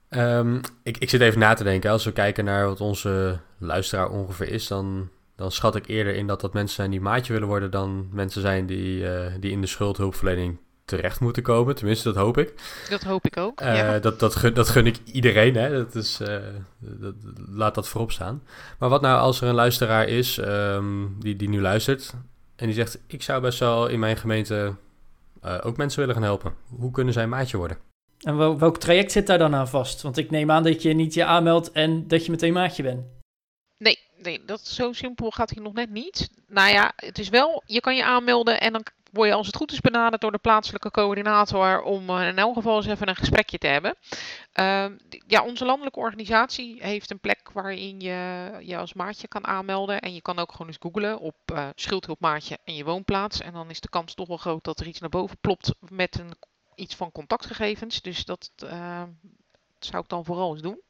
Um, ik, ik zit even na te denken. Als we kijken naar wat onze luisteraar ongeveer is, dan, dan schat ik eerder in dat dat mensen zijn die maatje willen worden dan mensen zijn die, uh, die in de schuldhulpverlening terecht moeten komen. Tenminste, dat hoop ik. Dat hoop ik ook. Uh, ja. dat, dat, gun, dat gun ik iedereen. Hè. Dat is, uh, dat, laat dat voorop staan. Maar wat nou als er een luisteraar is um, die, die nu luistert en die zegt: Ik zou best wel in mijn gemeente ook mensen willen gaan helpen. Hoe kunnen zij maatje worden? En wel, welk traject zit daar dan aan vast? Want ik neem aan dat je niet je aanmeldt en dat je meteen maatje bent. Nee, nee, dat zo simpel gaat hier nog net niet. Nou ja, het is wel, je kan je aanmelden en dan word je als het goed is benaderd door de plaatselijke coördinator om uh, in elk geval eens even een gesprekje te hebben. Uh, ja, onze landelijke organisatie heeft een plek waarin je je als maatje kan aanmelden. En je kan ook gewoon eens googlen op uh, schuldhulpmaatje en je woonplaats. En dan is de kans toch wel groot dat er iets naar boven plopt met een iets van contactgegevens. Dus dat uh, zou ik dan vooral eens doen.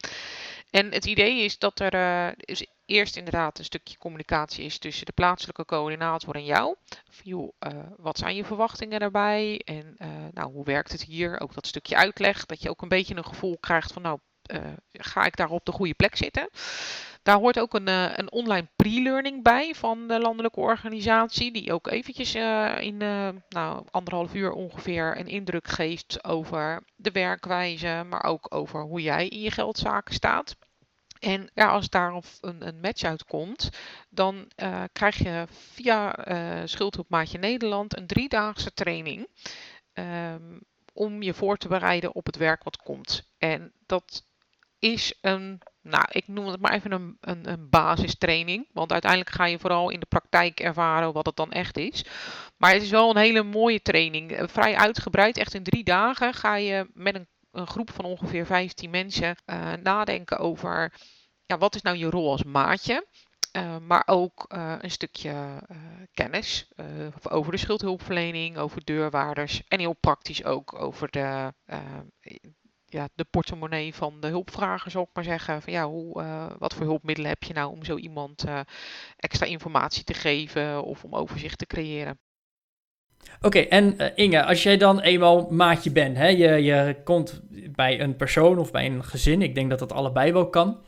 En het idee is dat er uh, eerst inderdaad een stukje communicatie is tussen de plaatselijke coördinator en jou. Joh, uh, wat zijn je verwachtingen daarbij? En nou, hoe werkt het hier? Ook dat stukje uitleg. Dat je ook een beetje een gevoel krijgt van nou, ga ik daar op de goede plek zitten? Daar hoort ook een, uh, een online pre-learning bij van de landelijke organisatie, die ook eventjes uh, in uh, nou, anderhalf uur ongeveer een indruk geeft over de werkwijze, maar ook over hoe jij in je geldzaken staat. En ja, als daar een, een match uitkomt, dan krijg je via Schuldhulpmaatje Nederland een driedaagse training. Um, om je voor te bereiden op het werk wat komt. En dat is een, nou, ik noem het maar even een, een, een, basistraining. Want uiteindelijk ga je vooral in de praktijk ervaren wat het dan echt is. Maar het is wel een hele mooie training. Eh, vrij uitgebreid, echt in drie dagen ga je met een, een groep van ongeveer 15 mensen uh, nadenken over ja, wat is nou je rol als maatje. Uh, maar ook een stukje kennis over de schuldhulpverlening, over deurwaarders en heel praktisch ook over de, ja, de portemonnee van de hulpvrager, zal ik maar zeggen. Van ja, hoe, uh, wat voor hulpmiddelen heb je nou om zo iemand uh, extra informatie te geven of om overzicht te creëren? Oké, en uh, Inge, als jij dan eenmaal maatje bent, hè, je, je komt bij een persoon of bij een gezin, ik denk dat dat allebei wel kan.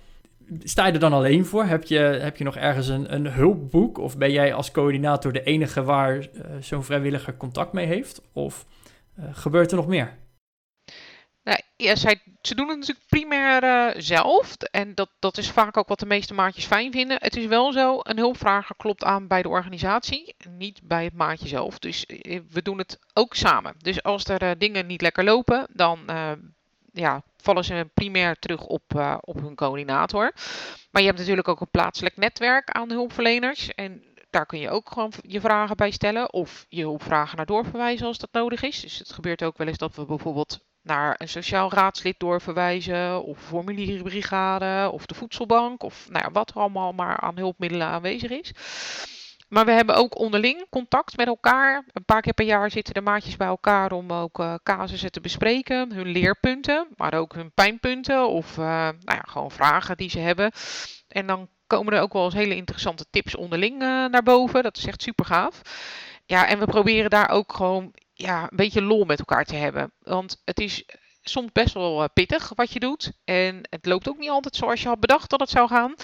Sta je er dan alleen voor? Heb je, heb je nog ergens een, een hulpboek? Of ben jij als coördinator de enige waar zo'n vrijwilliger contact mee heeft? Of gebeurt er nog meer? Zij, ze doen het natuurlijk primair uh, zelf. En dat, dat is vaak ook wat de meeste maatjes fijn vinden. Het is wel zo, een hulpvrager klopt aan bij de organisatie, niet bij het maatje zelf. Dus uh, we doen het ook samen. Dus als er uh, dingen niet lekker lopen, dan ja, vallen ze primair terug op, op hun coördinator. Maar je hebt natuurlijk ook een plaatselijk netwerk aan hulpverleners. En daar kun je ook gewoon je vragen bij stellen. Of je hulpvragen naar doorverwijzen als dat nodig is. Dus het gebeurt ook wel eens dat we bijvoorbeeld naar een sociaal raadslid doorverwijzen, of formulierenbrigade, of de voedselbank, of nou ja, wat er allemaal maar aan hulpmiddelen aanwezig is. Maar we hebben ook onderling contact met elkaar. Een paar keer per jaar zitten de maatjes bij elkaar om ook uh, casussen te bespreken. Hun leerpunten, maar ook hun pijnpunten of uh, nou ja, gewoon vragen die ze hebben. En dan komen er ook wel eens hele interessante tips onderling uh, naar boven. Dat is echt super gaaf. Ja, en we proberen daar ook gewoon ja, een beetje lol met elkaar te hebben. Want het is soms best wel pittig wat je doet. En het loopt ook niet altijd zoals je had bedacht dat het zou gaan.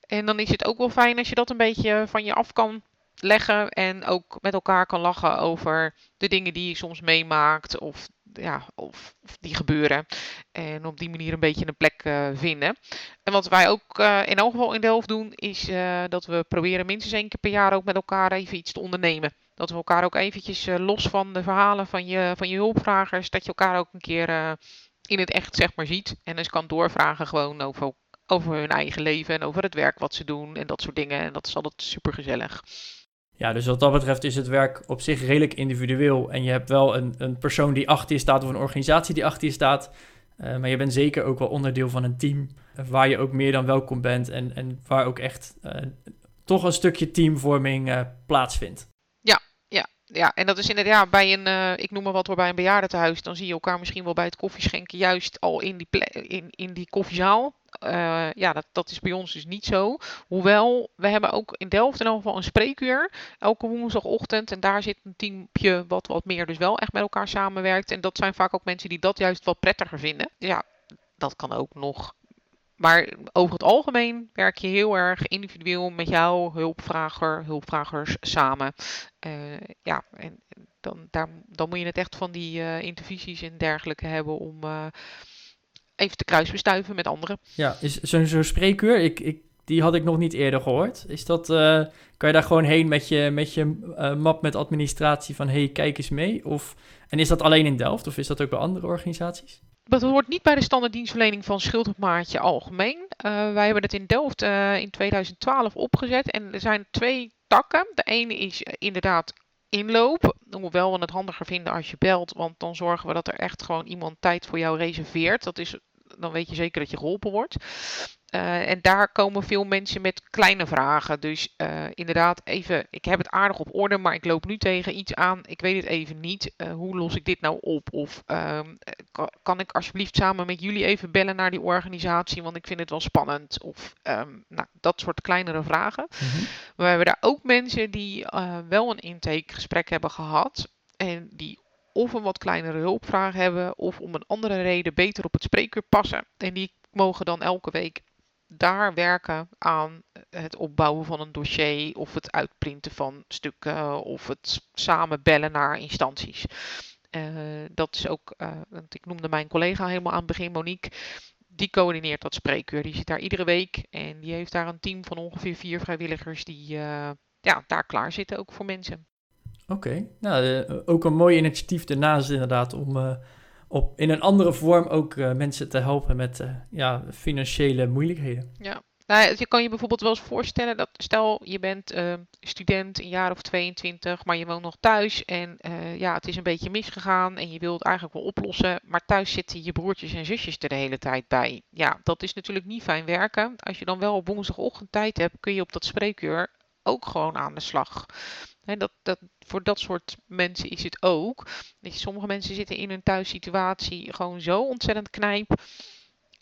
En dan is het ook wel fijn als je dat een beetje van je af kan leggen en ook met elkaar kan lachen over de dingen die je soms meemaakt of, ja, of, of die gebeuren. En op die manier een beetje een plek uh, vinden. En wat wij ook uh, in elk geval in Delft doen, is dat we proberen minstens één keer per jaar ook met elkaar even iets te ondernemen. Dat we elkaar ook eventjes los van de verhalen van je, van je hulpvragers, dat je elkaar ook een keer in het echt zeg maar ziet. En eens kan doorvragen gewoon over, over hun eigen leven en over het werk wat ze doen en dat soort dingen. En dat is altijd super gezellig. Ja, dus wat dat betreft is het werk op zich redelijk individueel. En je hebt wel een, een persoon die achter je staat of een organisatie die achter je staat. Uh, maar je bent zeker ook wel onderdeel van een team waar je ook meer dan welkom bent en, en waar ook echt toch een stukje teamvorming plaatsvindt. Ja, en dat is inderdaad bij een, ik noem maar wat hoor, bij een bejaardentehuis. Dan zie je elkaar misschien wel bij het koffieschenken juist al in die, in, in die koffiezaal. Uh, ja, dat, dat is bij ons dus niet zo. Hoewel, we hebben ook in Delft in elk geval een spreekuur. Elke woensdagochtend. En daar zit een teampje wat wat meer dus wel echt met elkaar samenwerkt. En dat zijn vaak ook mensen die dat juist wat prettiger vinden. Ja, dat kan ook nog. Maar over het algemeen werk je heel erg individueel met jouw hulpvrager, hulpvragers samen. Uh, ja, en dan, dan moet je het echt van die uh, intervisies en dergelijke hebben om even te kruisbestuiven met anderen. Ja, is zo'n zo spreekuur, ik, ik, die had ik nog niet eerder gehoord. Is dat, kan je daar gewoon heen met je, met je map met administratie van hey, kijk eens mee? Of, en is dat alleen in Delft of is dat ook bij andere organisaties? Dat hoort niet bij de standaarddienstverlening van Schuldhulpmaatje algemeen. Uh, wij hebben het in Delft in 2012 opgezet en er zijn twee takken. De ene is inderdaad inloop. Hoewel we het handiger vinden als je belt, want dan zorgen we dat er echt gewoon iemand tijd voor jou reserveert. Dat is dan weet je zeker dat je geholpen wordt. Uh, en daar komen veel mensen met kleine vragen. Dus uh, inderdaad, even, ik heb het aardig op orde, maar ik loop nu tegen iets aan. Ik weet het even niet. Uh, hoe los ik dit nou op? Of um, kan, kan, ik alsjeblieft samen met jullie even bellen naar die organisatie, want ik vind het wel spannend. Of um, nou, dat soort kleinere vragen. Mm -hmm. We hebben daar ook mensen die wel een intakegesprek hebben gehad. En die of een wat kleinere hulpvraag hebben of om een andere reden beter op het spreekuur passen. En die mogen dan elke week daar werken aan het opbouwen van een dossier of het uitprinten van stukken of het samen bellen naar instanties. Uh, dat is ook, uh, want ik noemde mijn collega helemaal aan het begin, Monique. Die coördineert dat spreekuur. Die zit daar iedere week en die heeft daar een team van ongeveer vier vrijwilligers die uh, ja, daar klaar zitten ook voor mensen. Oké, nou, uh, ook een mooi initiatief daarnaast inderdaad om uh, op, in een andere vorm ook uh, mensen te helpen met ja, financiële moeilijkheden. Ja, nou, je kan je bijvoorbeeld wel eens voorstellen dat stel je bent student, een jaar of 22, maar je woont nog thuis en ja, het is een beetje misgegaan en je wilt eigenlijk wel oplossen, maar thuis zitten je broertjes en zusjes er de hele tijd bij. Ja, dat is natuurlijk niet fijn werken. Als je dan wel op woensdagochtend tijd hebt, kun je op dat spreekuur ook gewoon aan de slag. He, dat, dat, voor dat soort mensen is het ook. Je, sommige mensen zitten in hun thuissituatie gewoon zo ontzettend knijp.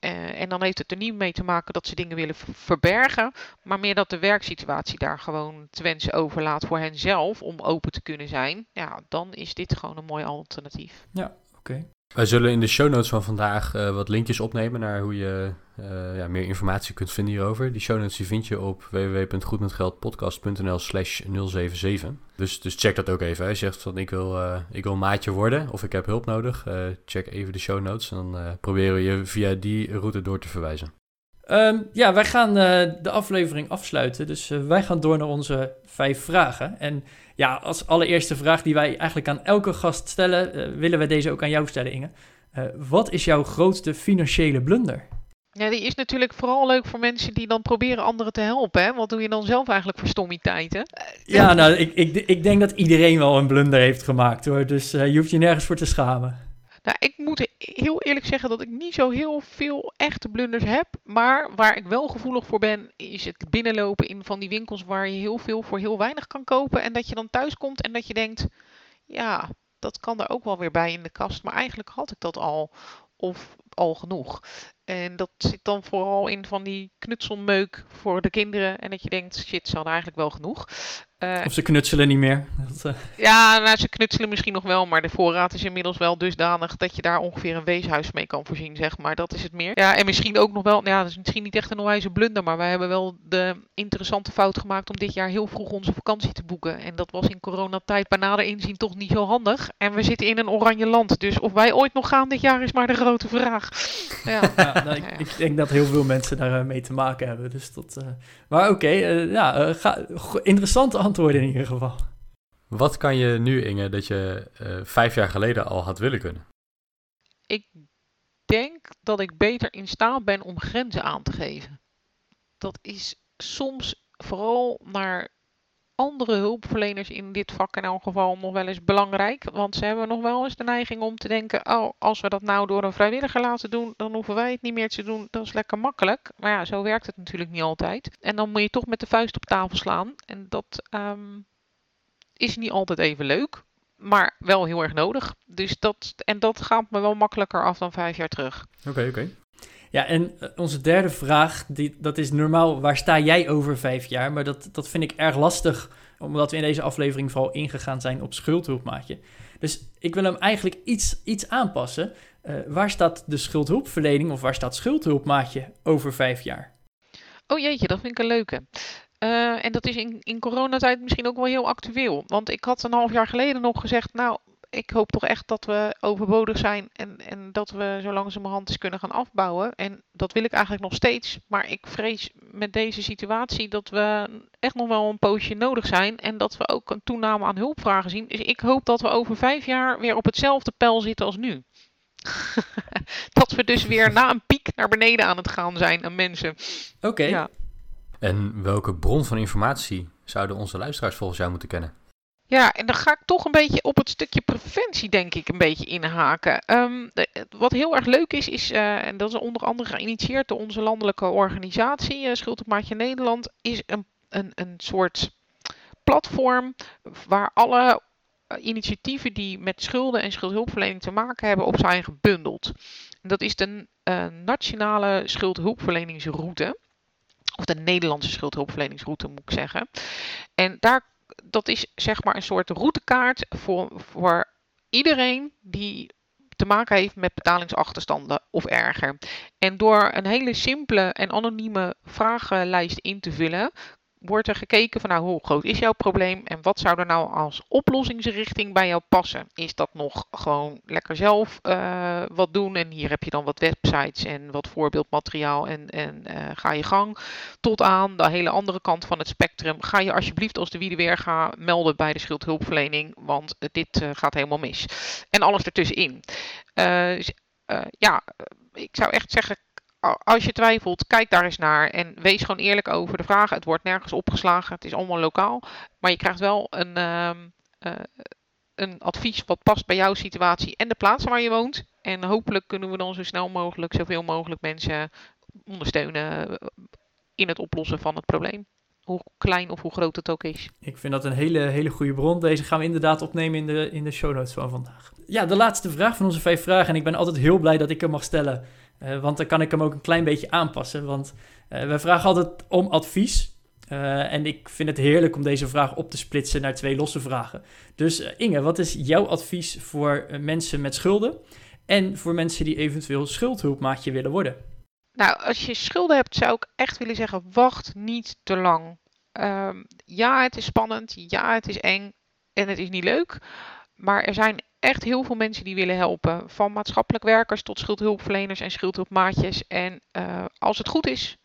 Uh, en dan heeft het er niet mee te maken dat ze dingen willen verbergen, maar meer dat de werksituatie daar gewoon te wensen overlaat voor hen zelf om open te kunnen zijn. Ja, dan is dit gewoon een mooi alternatief. Ja, oké. Wij zullen in de show notes van vandaag uh, wat linkjes opnemen naar hoe je uh, ja, meer informatie kunt vinden hierover. Die show notes die vind je op www.goedmetgeldpodcast.nl slash 077. Dus, dus check dat ook even. Als je zegt van ik wil, uh, ik wil maatje worden of ik heb hulp nodig, check even de show notes. En dan proberen we je via die route door te verwijzen. Um, ja, wij gaan de aflevering afsluiten. Dus wij gaan door naar onze vijf vragen. En ja, als allereerste vraag die wij eigenlijk aan elke gast stellen, uh, willen we deze ook aan jou stellen, Inge. Uh, wat is jouw grootste financiële blunder? Ja, die is natuurlijk vooral leuk voor mensen die dan proberen anderen te helpen. Hè? Wat doe je dan zelf eigenlijk voor stommiteiten? Ja, nou, ik, ik, ik denk dat iedereen wel een blunder heeft gemaakt hoor. Dus uh, je hoeft je nergens voor te schamen. Nou, ik moet heel eerlijk zeggen dat ik niet zo heel veel echte blunders heb. Maar waar ik wel gevoelig voor ben, is het binnenlopen in van die winkels waar je heel veel voor heel weinig kan kopen. En dat je dan thuis komt en dat je denkt, ja, dat kan er ook wel weer bij in de kast. Maar eigenlijk had ik dat al of al genoeg. En dat zit dan vooral in van die knutselmeuk voor de kinderen. En dat je denkt, shit, ze hadden eigenlijk wel genoeg. Uh, of ze knutselen niet meer. Dat, uh... Ja, nou, ze knutselen misschien nog wel, maar de voorraad is inmiddels wel dusdanig dat je daar ongeveer een weeshuis mee kan voorzien, zeg maar. Dat is het meer. Ja, en misschien ook nog wel, ja, dat is misschien niet echt een onwijze blunder, maar wij hebben wel de interessante fout gemaakt om dit jaar heel vroeg onze vakantie te boeken. En dat was in coronatijd bij nader inzien toch niet zo handig. En we zitten in een oranje land, dus of wij ooit nog gaan dit jaar is maar de grote vraag. Ja nou, ik, ik, denk dat heel veel mensen daar uh, mee te maken hebben. Dus dat, maar oké, ja, ga, interessante antwoorden in ieder geval. Wat kan je nu, Inge, dat je uh, vijf jaar geleden al had willen kunnen? Ik denk dat ik beter in staat ben om grenzen aan te geven. Dat is soms vooral naar andere hulpverleners in dit vak in elk geval nog wel eens belangrijk. Want ze hebben nog wel eens de neiging om te denken: oh, als we dat nou door een vrijwilliger laten doen, dan hoeven wij het niet meer te doen. Dat is lekker makkelijk. Maar ja, zo werkt het natuurlijk niet altijd. En dan moet je toch met de vuist op tafel slaan. En dat um, is niet altijd even leuk. Maar wel heel erg nodig. Dus dat, en dat gaat me wel makkelijker af dan vijf jaar terug. Oké, oké. Ja, en eh, onze derde vraag, die, dat is normaal, waar sta jij over vijf jaar? Maar dat, dat vind ik erg lastig, omdat we in deze aflevering vooral ingegaan zijn op schuldhulpmaatje. Dus ik wil hem eigenlijk iets, iets aanpassen. Uh, waar staat de schuldhulpverlening of waar staat schuldhulpmaatje over vijf jaar? Oh jeetje, dat vind ik een leuke. Uh, en dat is in, in coronatijd misschien ook wel heel actueel. Want ik had een half jaar geleden nog gezegd, nou, ik hoop toch echt dat we overbodig zijn en, en dat we zo langzamerhand eens kunnen gaan afbouwen. En dat wil ik eigenlijk nog steeds. Maar ik vrees met deze situatie dat we echt nog wel een poosje nodig zijn. En dat we ook een toename aan hulpvragen zien. Dus ik hoop dat we over vijf jaar weer op hetzelfde pijl zitten als nu. dat we dus weer na een piek naar beneden aan het gaan zijn aan mensen. Oké. Ja. En welke bron van informatie zouden onze luisteraars volgens jou moeten kennen? Ja, en dan ga ik toch een beetje op het stukje preventie, denk ik, een beetje inhaken. Um, wat heel erg leuk is, is, uh, en dat is onder andere geïnitieerd door onze landelijke organisatie, uh, Schuld op Maatje Nederland, is een, een, een soort platform waar alle uh, initiatieven die met schulden en schuldhulpverlening te maken hebben op zijn gebundeld. En dat is de nationale schuldhulpverleningsroute. Of de Nederlandse schuldhulpverleningsroute moet ik zeggen. En daar dat is zeg maar een soort routekaart voor, voor iedereen die te maken heeft met betalingsachterstanden of erger. En door een hele simpele en anonieme vragenlijst in te vullen, wordt er gekeken van nou, hoe groot is jouw probleem en wat zou er nou als oplossingsrichting bij jou passen? Is dat nog gewoon lekker zelf uh, wat doen en hier heb je dan wat websites en wat voorbeeldmateriaal en, en uh, ga je gang. Tot aan de hele andere kant van het spectrum. Ga je alsjeblieft als de wie weer ga melden bij de schuldhulpverlening, want dit uh, gaat helemaal mis. En alles ertussenin. Ja, ik zou echt zeggen, als je twijfelt, kijk daar eens naar en wees gewoon eerlijk over de vragen. Het wordt nergens opgeslagen, het is allemaal lokaal. Maar je krijgt wel een, uh, uh, een advies wat past bij jouw situatie en de plaats waar je woont. En hopelijk kunnen we dan zo snel mogelijk zoveel mogelijk mensen ondersteunen in het oplossen van het probleem. Hoe klein of hoe groot het ook is. Ik vind dat een hele, hele goede bron. Deze gaan we inderdaad opnemen in de, in de show notes van vandaag. Ja, de laatste vraag van onze vijf vragen. En ik ben altijd heel blij dat ik hem mag stellen. Uh, want dan kan ik hem ook een klein beetje aanpassen. Want uh, wij vragen altijd om advies. Uh, en ik vind het heerlijk om deze vraag op te splitsen naar twee losse vragen. Dus Inge, wat is jouw advies voor mensen met schulden? En voor mensen die eventueel schuldhulpmaatje willen worden? Nou, als je schulden hebt, zou ik echt willen zeggen: wacht niet te lang. Um, ja, het is spannend. Ja, het is eng. En het is niet leuk. Maar er zijn echt heel veel mensen die willen helpen. Van maatschappelijk werkers tot schuldhulpverleners en schuldhulpmaatjes. En uh, als het goed is,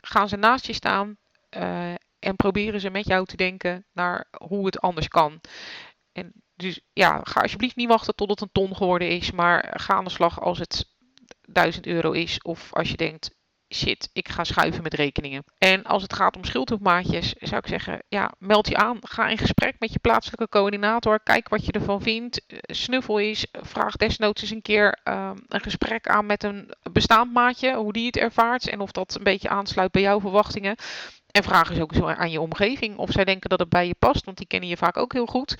gaan ze naast je staan uh, en proberen ze met jou te denken naar hoe het anders kan. En dus ja, ga alsjeblieft niet wachten tot het een ton geworden is, maar ga aan de slag als het 1000 euro is. Of als je denkt, shit, ik ga schuiven met rekeningen. En als het gaat om schuldhulpmaatjes, zou ik zeggen, ja, meld je aan. Ga in gesprek met je plaatselijke coördinator. Kijk wat je ervan vindt. Eh, snuffel eens. Vraag desnoods eens een keer uh, een gesprek aan met een bestaand maatje. Hoe die het ervaart en of dat een beetje aansluit bij jouw verwachtingen. En vraag eens ook eens aan je omgeving of zij denken dat het bij je past, want die kennen je vaak ook heel goed.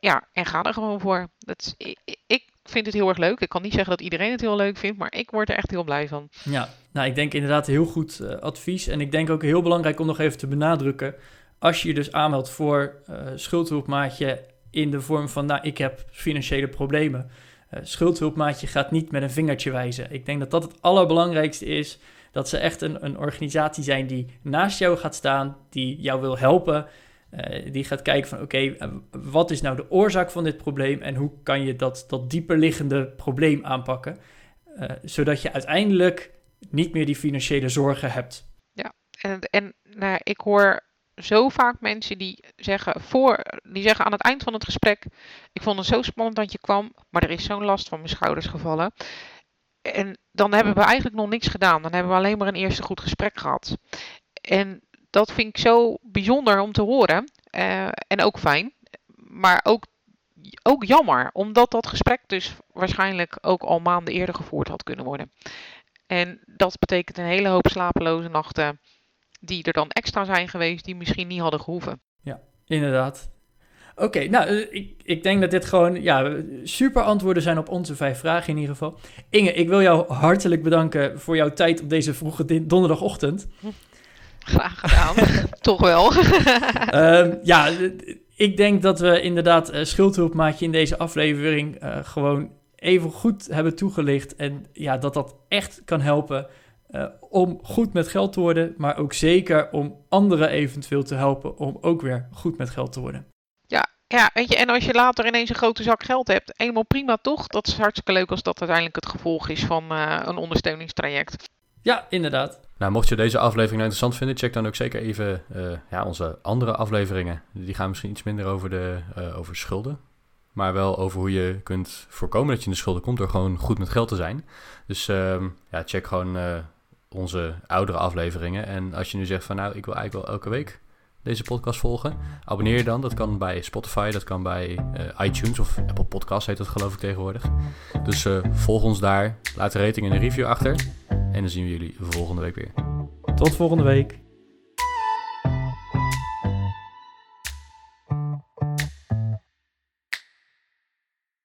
Ja, en ga er gewoon voor. Dat, ik, ik vind het heel erg leuk. Ik kan niet zeggen dat iedereen het heel leuk vindt, maar ik word er echt heel blij van. Ja, nou ik denk inderdaad heel goed uh, advies. En ik denk ook heel belangrijk om nog even te benadrukken. Als je je dus aanmeldt voor uh, schuldhulpmaatje in de vorm van, nou ik heb financiële problemen. Uh, schuldhulpmaatje gaat niet met een vingertje wijzen. Ik denk dat dat het allerbelangrijkste is. Dat ze echt een, een organisatie zijn die naast jou gaat staan, die jou wil helpen. Uh, die gaat kijken van oké, okay, wat is nou de oorzaak van dit probleem en hoe kan je dat, dat dieperliggende probleem aanpakken. Uh, zodat je uiteindelijk niet meer die financiële zorgen hebt. Ja, en, en nou, ik hoor zo vaak mensen die zeggen, voor, die zeggen aan het eind van het gesprek: Ik vond het zo spannend dat je kwam, maar er is zo'n last van mijn schouders gevallen. En dan hebben we eigenlijk nog niks gedaan. Dan hebben we alleen maar een eerste goed gesprek gehad. En dat vind ik zo bijzonder om te horen. Uh, en ook fijn. Maar ook, ook jammer, omdat dat gesprek dus waarschijnlijk ook al maanden eerder gevoerd had kunnen worden. En dat betekent een hele hoop slapeloze nachten die er dan extra zijn geweest, die misschien niet hadden gehoeven. Ja, inderdaad. Oké, nou, ik, ik denk dat dit gewoon ja, super antwoorden zijn op onze vijf vragen in ieder geval. Inge, ik wil jou hartelijk bedanken voor jouw tijd op deze vroege donderdagochtend. Graag gedaan, toch wel. um, ja, ik denk dat we inderdaad uh, schuldhulpmaatje in deze aflevering uh, gewoon even goed hebben toegelicht. En ja, dat dat echt kan helpen uh, om goed met geld te worden, maar ook zeker om anderen eventueel te helpen om ook weer goed met geld te worden. Ja, ja, weet je, en als je later ineens een grote zak geld hebt, helemaal prima toch? Dat is hartstikke leuk als dat uiteindelijk het gevolg is van een ondersteuningstraject. Ja, inderdaad. Nou, mocht je deze aflevering nou interessant vinden, check dan ook zeker even uh, ja, onze andere afleveringen. Die gaan misschien iets minder over, de, uh, over schulden. Maar wel over hoe je kunt voorkomen dat je in de schulden komt door gewoon goed met geld te zijn. Dus uh, ja, check gewoon uh, onze oudere afleveringen. En als je nu zegt van nou, ik wil eigenlijk wel elke week deze podcast volgen. Abonneer je dan. Dat kan bij Spotify, dat kan bij iTunes of Apple Podcasts heet dat geloof ik tegenwoordig. Dus volg ons daar. Laat een rating en een review achter. En dan zien we jullie volgende week weer. Tot volgende week.